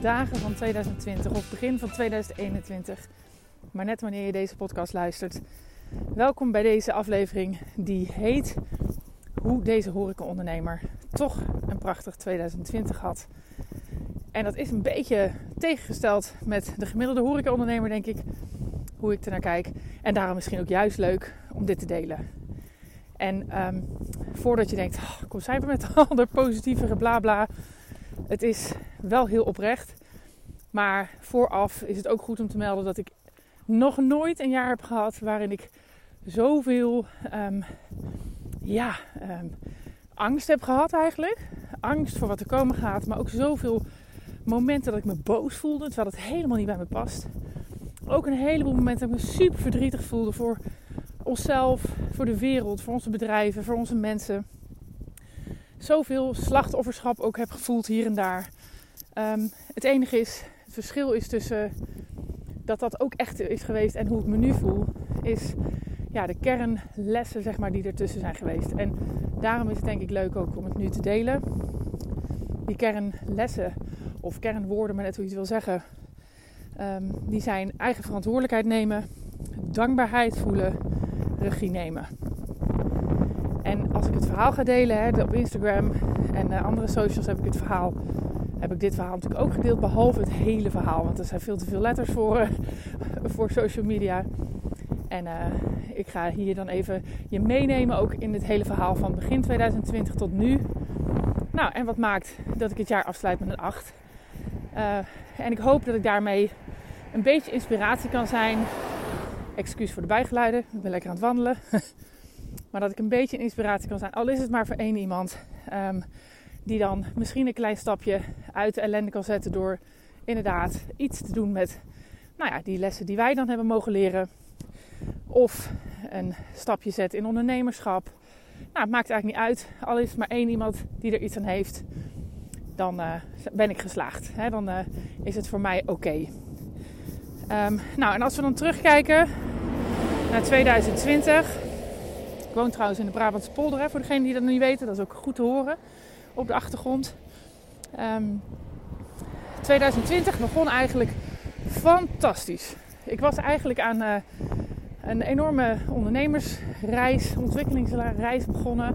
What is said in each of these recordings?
dagen van 2020 of begin van 2021. Maar net wanneer je deze podcast luistert. Welkom bij deze aflevering die heet Hoe deze horecaondernemer toch een prachtig 2020 had. En dat is een beetje tegengesteld met de gemiddelde horecaondernemer, denk ik. Hoe ik er naar kijk. En daarom misschien ook juist leuk om dit te delen. En um, voordat je denkt, oh, kom zij met al dat positieve bla bla. Het is wel heel oprecht. Maar vooraf is het ook goed om te melden dat ik nog nooit een jaar heb gehad waarin ik zoveel um, ja, um, angst heb gehad eigenlijk. Angst voor wat er komen gaat, maar ook zoveel momenten dat ik me boos voelde, terwijl het helemaal niet bij me past. Ook een heleboel momenten dat ik me super verdrietig voelde voor onszelf, voor de wereld, voor onze bedrijven, voor onze mensen. Zoveel slachtofferschap ook heb gevoeld hier en daar. Um, het enige is, het verschil is tussen dat dat ook echt is geweest en hoe ik me nu voel, is ja, de kernlessen zeg maar, die ertussen zijn geweest. En daarom is het denk ik leuk ook om het nu te delen. Die kernlessen of kernwoorden, maar net hoe je het wil zeggen, um, die zijn eigen verantwoordelijkheid nemen, dankbaarheid voelen, regie nemen. En als ik het verhaal ga delen hè, op Instagram en uh, andere socials heb ik het verhaal, heb ik dit verhaal natuurlijk ook gedeeld, behalve het hele verhaal, want er zijn veel te veel letters voor, uh, voor social media. En uh, ik ga hier dan even je meenemen, ook in het hele verhaal van begin 2020 tot nu. Nou, en wat maakt dat ik het jaar afsluit met een 8. en ik hoop dat ik daarmee een beetje inspiratie kan zijn Excuus voor de bijgeluiden, ik ben lekker aan het wandelen. maar dat ik een beetje inspiratie kan zijn, al is het maar voor één iemand. Um, die dan misschien een klein stapje uit de ellende kan zetten door inderdaad iets te doen met nou ja, die lessen die wij dan hebben mogen leren. Of een stapje zetten in ondernemerschap. Nou, het maakt eigenlijk niet uit. Al is maar één iemand die er iets aan heeft, dan uh, ben ik geslaagd. Hè? Dan uh, is het voor mij oké. Um, nou, en als we dan terugkijken naar 2020. Ik woon trouwens in de Brabantse polder, hè, voor degenen die dat niet weten. Dat is ook goed te horen op de achtergrond. Um, 2020 begon eigenlijk fantastisch. Ik was eigenlijk aan uh, een enorme ondernemersreis, ontwikkelingsreis begonnen.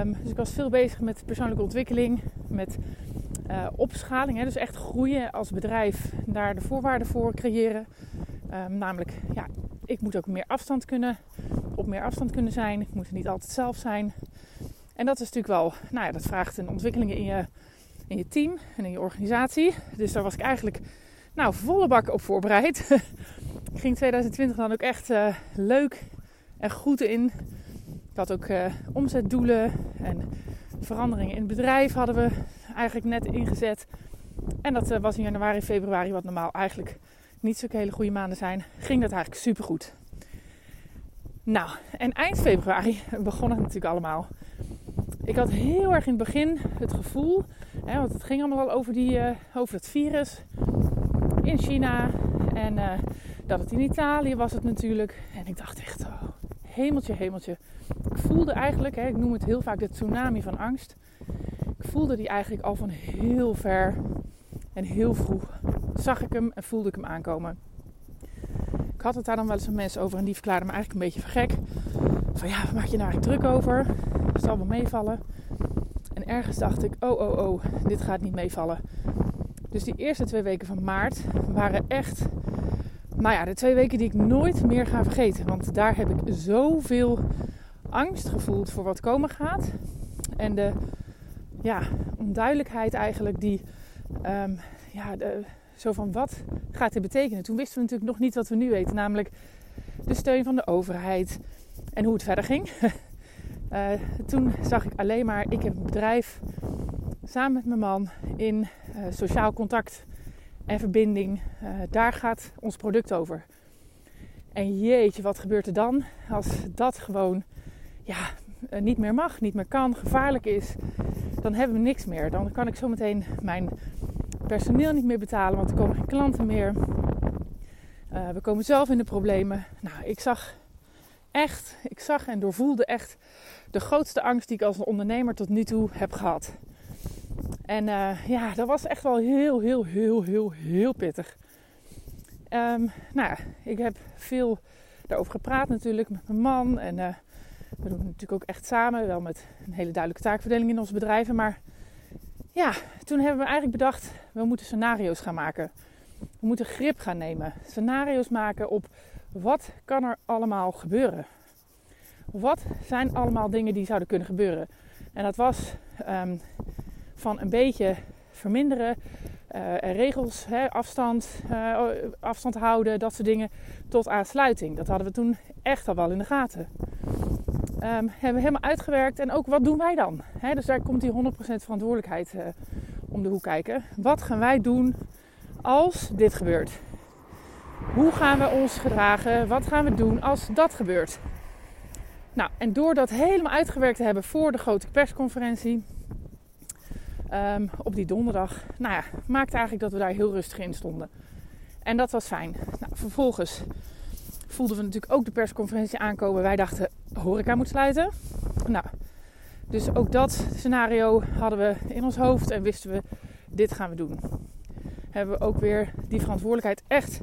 Um, dus ik was veel bezig met persoonlijke ontwikkeling, met uh, opschaling. Hè, dus echt groeien als bedrijf, daar de voorwaarden voor creëren. Um, namelijk, ja, ik moet ook meer afstand kunnen, op meer afstand kunnen zijn. Ik moet er niet altijd zelf zijn. En dat is natuurlijk wel, nou ja, dat vraagt een ontwikkeling in je, in je team en in je organisatie. Dus daar was ik eigenlijk, nou, volle bak op voorbereid. ik ging 2020 dan ook echt uh, leuk en goed in. Ik had ook uh, omzetdoelen en veranderingen in het bedrijf hadden we eigenlijk net ingezet. En dat uh, was in januari, februari, wat normaal eigenlijk niet zulke hele goede maanden zijn, ging dat eigenlijk super goed. Nou, en eind februari begon het natuurlijk allemaal. Ik had heel erg in het begin het gevoel, hè, want het ging allemaal al over, die, uh, over het virus in China. En uh, dat het in Italië was het natuurlijk. En ik dacht echt, oh, hemeltje, hemeltje. Ik voelde eigenlijk, hè, ik noem het heel vaak de tsunami van angst. Ik voelde die eigenlijk al van heel ver en heel vroeg. Zag ik hem en voelde ik hem aankomen. Ik had het daar dan wel eens met mensen over en die verklaarden me eigenlijk een beetje voor gek. Van ja, waar maak je nou eigenlijk druk over? Zal wel meevallen. En ergens dacht ik, oh oh oh, dit gaat niet meevallen. Dus die eerste twee weken van maart waren echt, nou ja, de twee weken die ik nooit meer ga vergeten. Want daar heb ik zoveel angst gevoeld voor wat komen gaat. En de ja, onduidelijkheid eigenlijk die, um, ja, de, zo van wat gaat dit betekenen. Toen wisten we natuurlijk nog niet wat we nu weten, namelijk de steun van de overheid en hoe het verder ging. uh, toen zag ik alleen maar, ik heb een bedrijf samen met mijn man in uh, sociaal contact en verbinding. Uh, daar gaat ons product over. En jeetje, wat gebeurt er dan als dat gewoon ja, niet meer mag, niet meer kan, gevaarlijk is? Dan hebben we niks meer. Dan kan ik zometeen mijn personeel niet meer betalen, want er komen geen klanten meer. We komen zelf in de problemen. Nou, ik zag echt, ik zag en doorvoelde echt de grootste angst die ik als ondernemer tot nu toe heb gehad. En uh, ja, dat was echt wel heel, heel, heel, heel, heel pittig. Um, nou ja, ik heb veel daarover gepraat natuurlijk met mijn man. En uh, we doen het natuurlijk ook echt samen. Wel met een hele duidelijke taakverdeling in onze bedrijven. Maar ja, toen hebben we eigenlijk bedacht, we moeten scenario's gaan maken. We moeten grip gaan nemen. Scenario's maken op wat kan er allemaal gebeuren. Wat zijn allemaal dingen die zouden kunnen gebeuren? En dat was um, van een beetje verminderen, uh, regels, hè, afstand, uh, afstand houden, dat soort dingen, tot aansluiting. Dat hadden we toen echt al wel in de gaten. Um, hebben we helemaal uitgewerkt. En ook wat doen wij dan? Dus daar komt die 100% verantwoordelijkheid uh, om de hoek kijken. Wat gaan wij doen als dit gebeurt? Hoe gaan we ons gedragen? Wat gaan we doen als dat gebeurt? Nou, en door dat helemaal uitgewerkt te hebben voor de grote persconferentie um, op die donderdag, nou ja, maakte eigenlijk dat we daar heel rustig in stonden. En dat was fijn. Nou, vervolgens voelden we natuurlijk ook de persconferentie aankomen. Wij dachten, horeca moet sluiten. Nou, dus ook dat scenario hadden we in ons hoofd en wisten we, dit gaan we doen. Hebben we ook weer die verantwoordelijkheid echt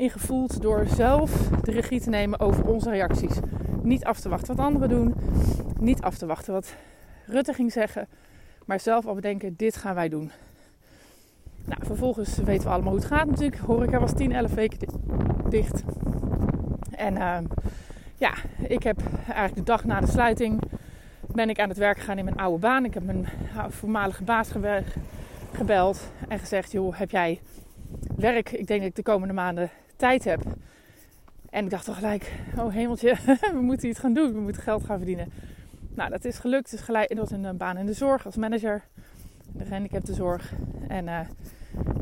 ingevoeld door zelf de regie te nemen over onze reacties. Niet af te wachten wat anderen doen. Niet af te wachten wat Rutte ging zeggen. Maar zelf al bedenken, dit gaan wij doen. Nou, vervolgens weten we allemaal hoe het gaat natuurlijk. Horeca was 10, 11 weken dicht. En uh, ja, ik heb eigenlijk de dag na de sluiting ben ik aan het werk gegaan in mijn oude baan. Ik heb mijn voormalige baas gebeld en gezegd, joh, heb jij werk? Ik denk dat ik de komende maanden tijd heb. En ik dacht toch gelijk, oh hemeltje, we moeten iets gaan doen. We moeten geld gaan verdienen. Nou, dat is gelukt. Dus gelijk, was een baan in de zorg als manager. De gehandicaptenzorg. En uh,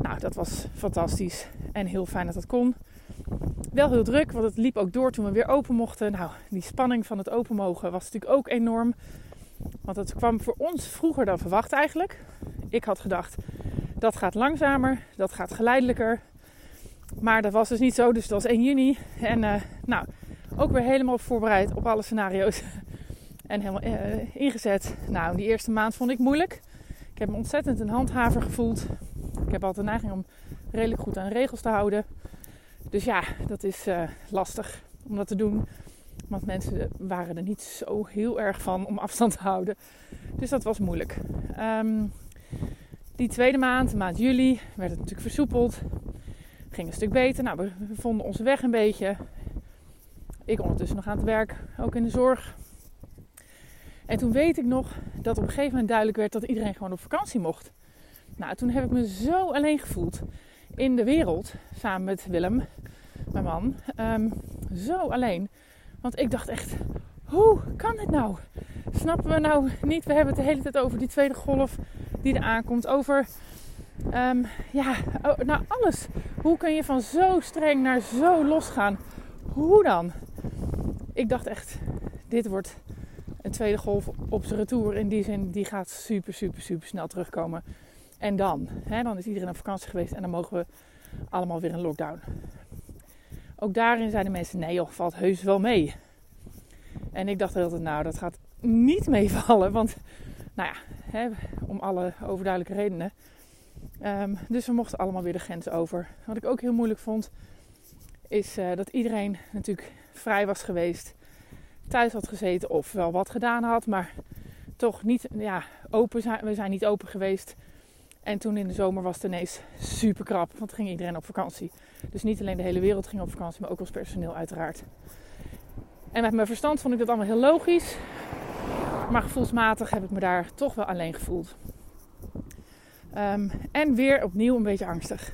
nou, dat was fantastisch. En heel fijn dat dat kon. Wel heel druk, want het liep ook door toen we weer open mochten. Nou, die spanning van het open mogen was natuurlijk ook enorm. Want het kwam voor ons vroeger dan verwacht eigenlijk. Ik had gedacht, dat gaat langzamer, dat gaat geleidelijker. Maar dat was dus niet zo, dus dat was 1 juni. En uh, nou, ook weer helemaal voorbereid op alle scenario's. en helemaal uh, ingezet. Nou, die eerste maand vond ik moeilijk. Ik heb me ontzettend een handhaver gevoeld. Ik heb altijd een neiging om redelijk goed aan regels te houden. Dus ja, dat is uh, lastig om dat te doen. Want mensen waren er niet zo heel erg van om afstand te houden. Dus dat was moeilijk. Um, die tweede maand, de maand juli, werd het natuurlijk versoepeld ging een stuk beter. Nou, we vonden onze weg een beetje. Ik ondertussen nog aan het werk, ook in de zorg. En toen weet ik nog dat op een gegeven moment duidelijk werd dat iedereen gewoon op vakantie mocht. Nou, toen heb ik me zo alleen gevoeld in de wereld, samen met Willem, mijn man. Um, zo alleen. Want ik dacht echt, hoe kan dit nou? Snappen we nou niet? We hebben het de hele tijd over die tweede golf die er aankomt. Over Um, ja, oh, nou alles. Hoe kun je van zo streng naar zo los gaan? Hoe dan? Ik dacht echt, dit wordt een tweede golf op zijn retour. In die zin, die gaat super, super, super snel terugkomen. En dan? Hè, dan is iedereen op vakantie geweest en dan mogen we allemaal weer in lockdown. Ook daarin zeiden mensen, nee joh, valt heus wel mee. En ik dacht altijd, nou dat gaat niet meevallen. Want, nou ja, hè, om alle overduidelijke redenen Um, dus we mochten allemaal weer de grens over. Wat ik ook heel moeilijk vond, is uh, dat iedereen natuurlijk vrij was geweest, thuis had gezeten of wel wat gedaan had, maar toch niet ja, open zijn. We zijn niet open geweest. En toen in de zomer was het ineens super krap, want ging iedereen op vakantie. Dus niet alleen de hele wereld ging op vakantie, maar ook ons personeel uiteraard. En met mijn verstand vond ik dat allemaal heel logisch. Maar gevoelsmatig heb ik me daar toch wel alleen gevoeld. Um, en weer opnieuw een beetje angstig.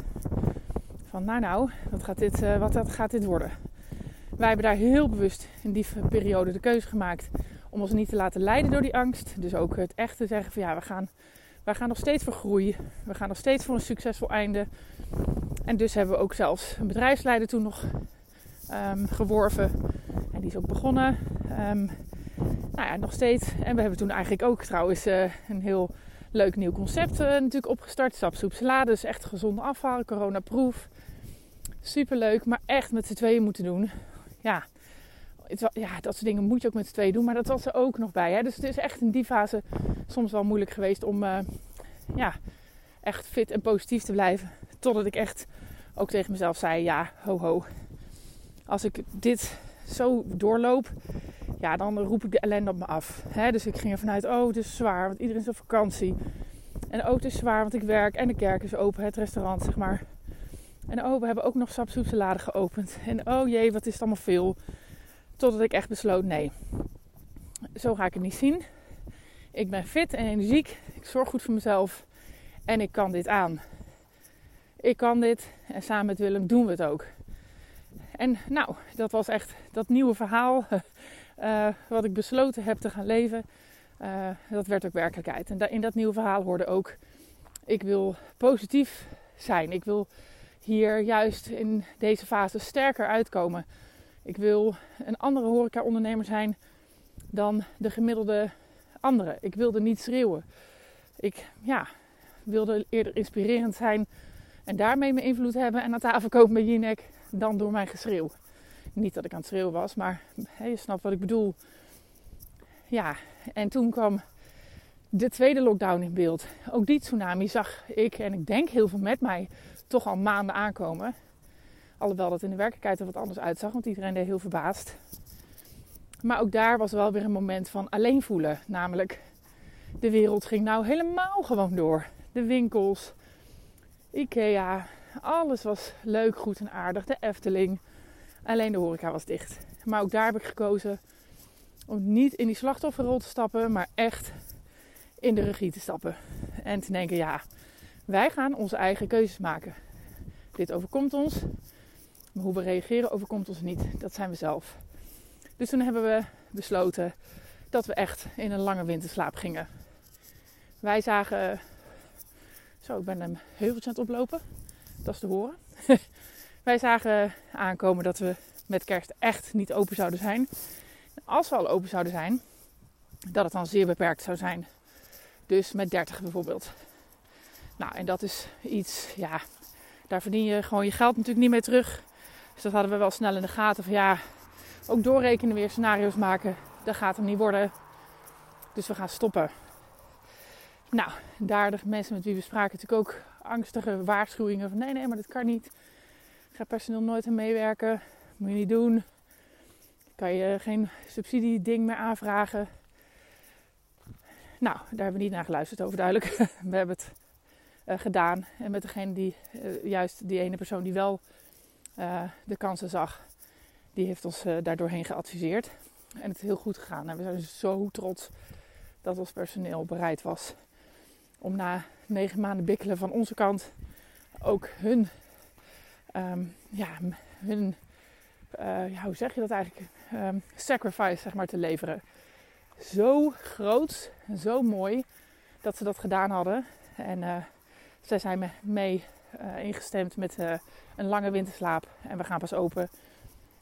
Van nou nou, wat gaat dit, uh, wat gaat dit worden? Wij hebben daar heel bewust in die periode de keuze gemaakt om ons niet te laten leiden door die angst. Dus ook het echt te zeggen van ja, we gaan, wij gaan nog steeds voor groei. We gaan nog steeds voor een succesvol einde. En dus hebben we ook zelfs een bedrijfsleider toen nog um, geworven. En die is ook begonnen. Um, nou ja, nog steeds. En we hebben toen eigenlijk ook trouwens uh, een heel leuk nieuw concept uh, natuurlijk opgestart. Sapsoep dus echt gezonde afval. Super leuk, maar echt met z'n tweeën moeten doen. Ja, ja, dat soort dingen moet je ook met z'n tweeën doen, maar dat was er ook nog bij. Hè? Dus het is echt in die fase soms wel moeilijk geweest om, uh, ja, echt fit en positief te blijven. Totdat ik echt ook tegen mezelf zei: ja, ho ho. Als ik dit zo doorloop, ja, dan roep ik de ellende op me af. dus ik ging er vanuit: oh, het is zwaar, want iedereen is op vakantie. En oh, het is zwaar, want ik werk en de kerk is open, het restaurant, zeg maar. En oh, we hebben ook nog sapsoepsalade geopend. En oh jee, wat is het allemaal veel. Totdat ik echt besloot, nee, zo ga ik het niet zien. Ik ben fit en energiek. Ik zorg goed voor mezelf. En ik kan dit aan. Ik kan dit. En samen met Willem doen we het ook. En nou, dat was echt dat nieuwe verhaal. Uh, wat ik besloten heb te gaan leven. Uh, dat werd ook werkelijkheid. En in dat nieuwe verhaal hoorde ook: ik wil positief zijn. Ik wil hier juist in deze fase sterker uitkomen. Ik wil een andere horeca-ondernemer zijn dan de gemiddelde andere. Ik wilde niet schreeuwen. Ik ja, wilde eerder inspirerend zijn en daarmee mijn invloed hebben en aan tafel komen bij Jinek dan door mijn geschreeuw. Niet dat ik aan het schreeuwen was, maar je snapt wat ik bedoel. Ja, en toen kwam de tweede lockdown in beeld. Ook die tsunami zag ik en ik denk heel veel met mij toch al maanden aankomen. Alhoewel dat in de werkelijkheid er wat anders uitzag, want iedereen deed heel verbaasd. Maar ook daar was wel weer een moment van alleen voelen. Namelijk, de wereld ging nou helemaal gewoon door. De winkels, Ikea, alles was leuk, goed en aardig. De Efteling. Alleen de horeca was dicht. Maar ook daar heb ik gekozen om niet in die slachtofferrol te stappen, maar echt in de regie te stappen. En te denken, ja, wij gaan onze eigen keuzes maken. Dit overkomt ons. Maar hoe we reageren overkomt ons niet. Dat zijn we zelf. Dus toen hebben we besloten dat we echt in een lange winterslaap gingen. Wij zagen. Zo, ik ben een heuveltje aan het oplopen. Dat is te horen. Wij zagen aankomen dat we met kerst echt niet open zouden zijn. Als we al open zouden zijn, dat het dan zeer beperkt zou zijn. Dus met 30 bijvoorbeeld. Nou, en dat is iets, ja, daar verdien je gewoon je geld natuurlijk niet mee terug. Dus dat hadden we wel snel in de gaten. Van ja, ook doorrekenen weer scenario's maken. Dat gaat hem niet worden. Dus we gaan stoppen. Nou, daar de mensen met wie we spraken natuurlijk ook angstige waarschuwingen van nee, nee, maar dat kan niet. Gaat personeel nooit aan meewerken. Moet je niet doen. Kan je geen subsidieding meer aanvragen. Nou, daar hebben we niet naar geluisterd over duidelijk. We hebben het uh, gedaan. En met degene die, uh, juist die ene persoon die wel uh, de kansen zag, die heeft ons daar doorheen geadviseerd. En het is heel goed gegaan. En we zijn zo trots dat ons personeel bereid was om na negen maanden bikkelen van onze kant ook hun, um, ja, hun ja, hoe zeg je dat eigenlijk, um, sacrifice zeg maar, te leveren. Zo groot zo mooi dat ze dat gedaan hadden. En uh, zij zijn mee uh, ingestemd met een lange winterslaap. En we gaan pas open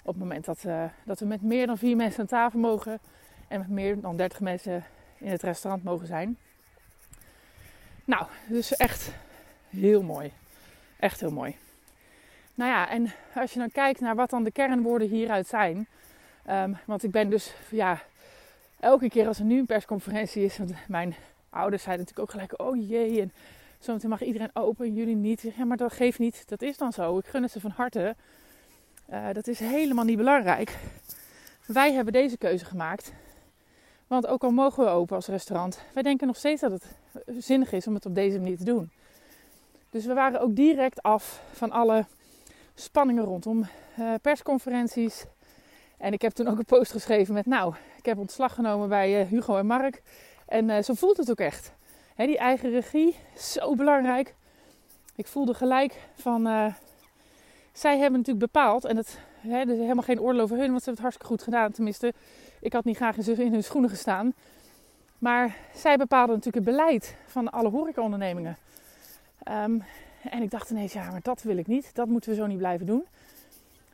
op het moment dat, dat we met meer dan vier mensen aan tafel mogen. En met meer dan 30 mensen in het restaurant mogen zijn. Nou, dus echt heel mooi. Echt heel mooi. Nou ja, en als je dan kijkt naar wat dan de kernwoorden hieruit zijn. Um, want ik ben dus, ja, elke keer als er nu een persconferentie is. Mijn ouders zeiden natuurlijk ook gelijk: oh jee. En zometeen mag iedereen open en jullie niet. Ja, maar dat geeft niet. Dat is dan zo. Ik gun het ze van harte. Uh, dat is helemaal niet belangrijk. Wij hebben deze keuze gemaakt. Want ook al mogen we open als restaurant, wij denken nog steeds dat het zinnig is om het op deze manier te doen. Dus we waren ook direct af van alle spanningen rondom uh, persconferenties. En ik heb toen ook een post geschreven met, nou, ik heb ontslag genomen bij uh, Hugo en Mark. En uh, zo voelt het ook echt. Die eigen regie zo belangrijk. Ik voelde gelijk van, zij hebben natuurlijk bepaald, en het, er is helemaal geen oordeel over hun, want ze hebben het hartstikke goed gedaan. Tenminste, ik had niet graag in hun schoenen gestaan. Maar zij bepaalden natuurlijk het beleid van alle horecaondernemingen. Um, en ik dacht ineens, ja, maar dat wil ik niet. Dat moeten we zo niet blijven doen.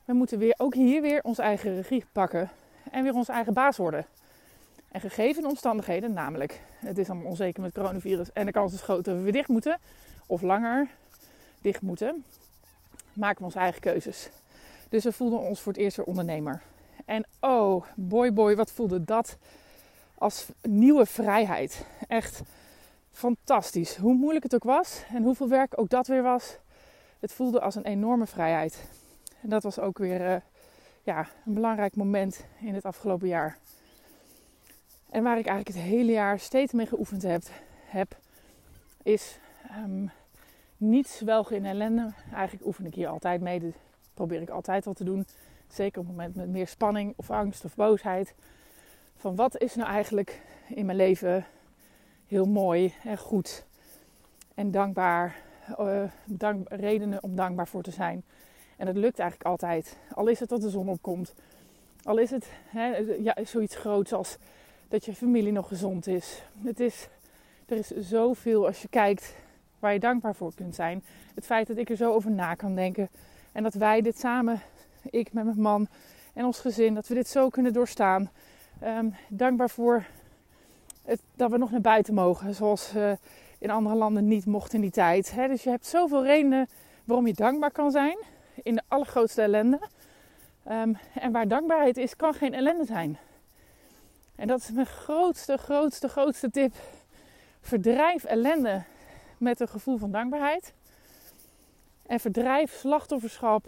We moeten weer, ook hier weer onze eigen regie pakken. En weer onze eigen baas worden. En gegeven de omstandigheden, namelijk het is allemaal onzeker met coronavirus en de kans is groot dat we weer dicht moeten, of langer dicht moeten, maken we onze eigen keuzes. Dus we voelden ons voor het eerst weer ondernemer. En oh, boy boy, wat voelde dat als nieuwe vrijheid. Echt fantastisch. Hoe moeilijk het ook was en hoeveel werk ook dat weer was. Het voelde als een enorme vrijheid. En dat was ook weer uh, ja, een belangrijk moment in het afgelopen jaar. En waar ik eigenlijk het hele jaar steeds mee geoefend heb, heb is um, niet zwelgen in ellende. Eigenlijk oefen ik hier altijd mee. Dat probeer ik altijd wel te doen. Zeker op het moment met meer spanning of angst of boosheid. Van wat is nou eigenlijk in mijn leven heel mooi en goed en dankbaar. Uh, dank, redenen om dankbaar voor te zijn. En dat lukt eigenlijk altijd. Al is het dat de zon opkomt. Al is het hè, ja, zoiets groots als dat je familie nog gezond is. Het is. Er is zoveel als je kijkt waar je dankbaar voor kunt zijn. Het feit dat ik er zo over na kan denken. En dat wij dit samen, ik met mijn man en ons gezin, dat we dit zo kunnen doorstaan. Um, dankbaar voor dat we nog naar buiten mogen. Zoals in andere landen niet mocht in die tijd. Hè? Dus je hebt zoveel redenen waarom je dankbaar kan zijn. In de allergrootste ellende. Um, en waar dankbaarheid is, kan geen ellende zijn. En dat is mijn grootste, grootste, grootste tip. Verdrijf ellende met een gevoel van dankbaarheid. En verdrijf slachtofferschap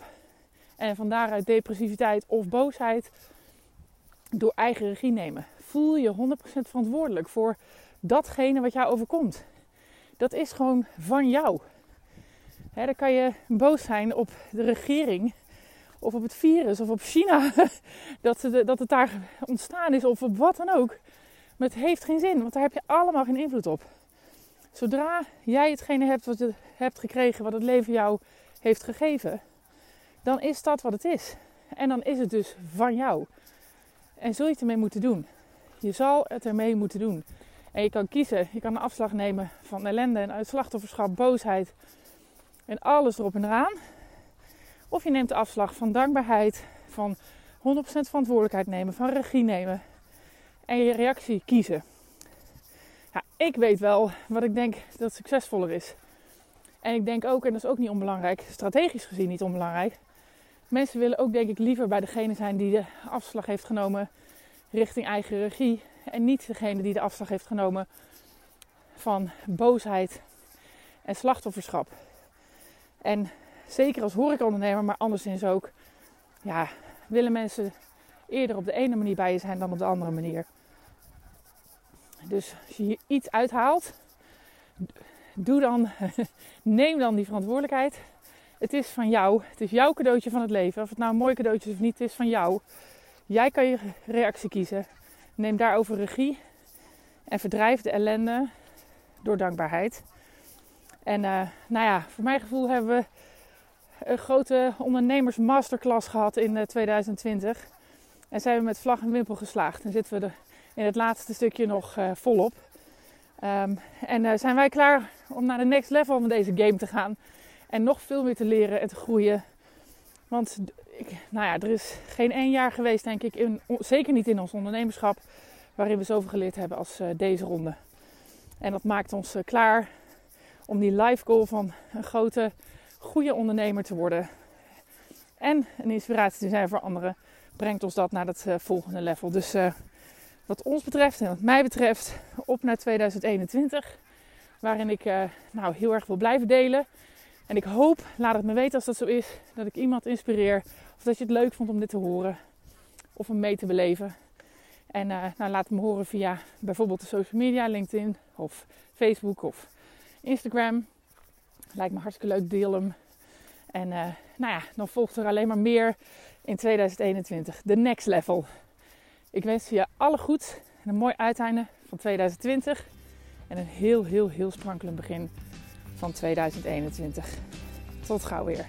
en van daaruit depressiviteit of boosheid door eigen regie nemen. Voel je 100% verantwoordelijk voor datgene wat jou overkomt. Dat is gewoon van jou. dan kan je boos zijn op de regering of op het virus of op China dat, ze dat het daar ontstaan is of op wat dan ook. Maar het heeft geen zin, want daar heb je allemaal geen invloed op. Zodra jij hetgene hebt wat je hebt gekregen, wat het leven jou heeft gegeven, dan is dat wat het is. En dan is het dus van jou. En zul je het ermee moeten doen. Je zal het ermee moeten doen. En je kan kiezen, je kan een afslag nemen van ellende en uit slachtofferschap, boosheid en alles erop en eraan. Of je neemt de afslag van dankbaarheid, van 100% verantwoordelijkheid nemen, van regie nemen en je reactie kiezen. Ja, ik weet wel wat ik denk dat succesvoller is. En ik denk ook, en dat is ook niet onbelangrijk, strategisch gezien niet onbelangrijk. Mensen willen ook denk ik liever bij degene zijn die de afslag heeft genomen richting eigen regie. En niet degene die de afslag heeft genomen van boosheid en slachtofferschap. En zeker als horecaondernemer, maar anderszins ook, ja, willen mensen eerder op de ene manier bij je zijn dan op de andere manier. Dus als je hier iets uithaalt, doe dan, neem dan die verantwoordelijkheid. Het is van jou. Het is jouw cadeautje van het leven. Of het nou een mooi cadeautje is of niet, het is van jou. Jij kan je reactie kiezen. Neem daarover regie. En verdrijf de ellende door dankbaarheid. En uh, nou ja, voor mijn gevoel hebben we een grote ondernemers masterclass gehad in 2020. Eh, en zijn we met vlag en wimpel geslaagd. En zitten we er in het laatste stukje nog uh, volop. Um, en zijn wij klaar om naar de next level van deze game te gaan. En nog veel meer te leren en te groeien. Want ik, nou ja, er is geen één jaar geweest, denk ik, in, zeker niet in ons ondernemerschap, waarin we zoveel geleerd hebben als uh, deze ronde. En dat maakt ons uh, klaar om die life goal van een grote, goede ondernemer te worden. En een inspiratie te zijn voor anderen, brengt ons dat naar het uh, volgende level. Dus wat ons betreft en wat mij betreft op naar 2021. Waarin ik nou, heel erg wil blijven delen. En ik hoop, laat het me weten als dat zo is, dat ik iemand inspireer. Of dat je het leuk vond om dit te horen. Of om mee te beleven. En uh, nou, laat me horen via bijvoorbeeld de social media, LinkedIn of Facebook of Instagram. Lijkt me hartstikke leuk, deel hem. En uh, nou ja, dan volgt er alleen maar meer in 2021. De next level. Ik wens je alle goed en een mooi uiteinde van 2020. En een heel, heel, heel sprankelend begin van 2021. Tot gauw weer.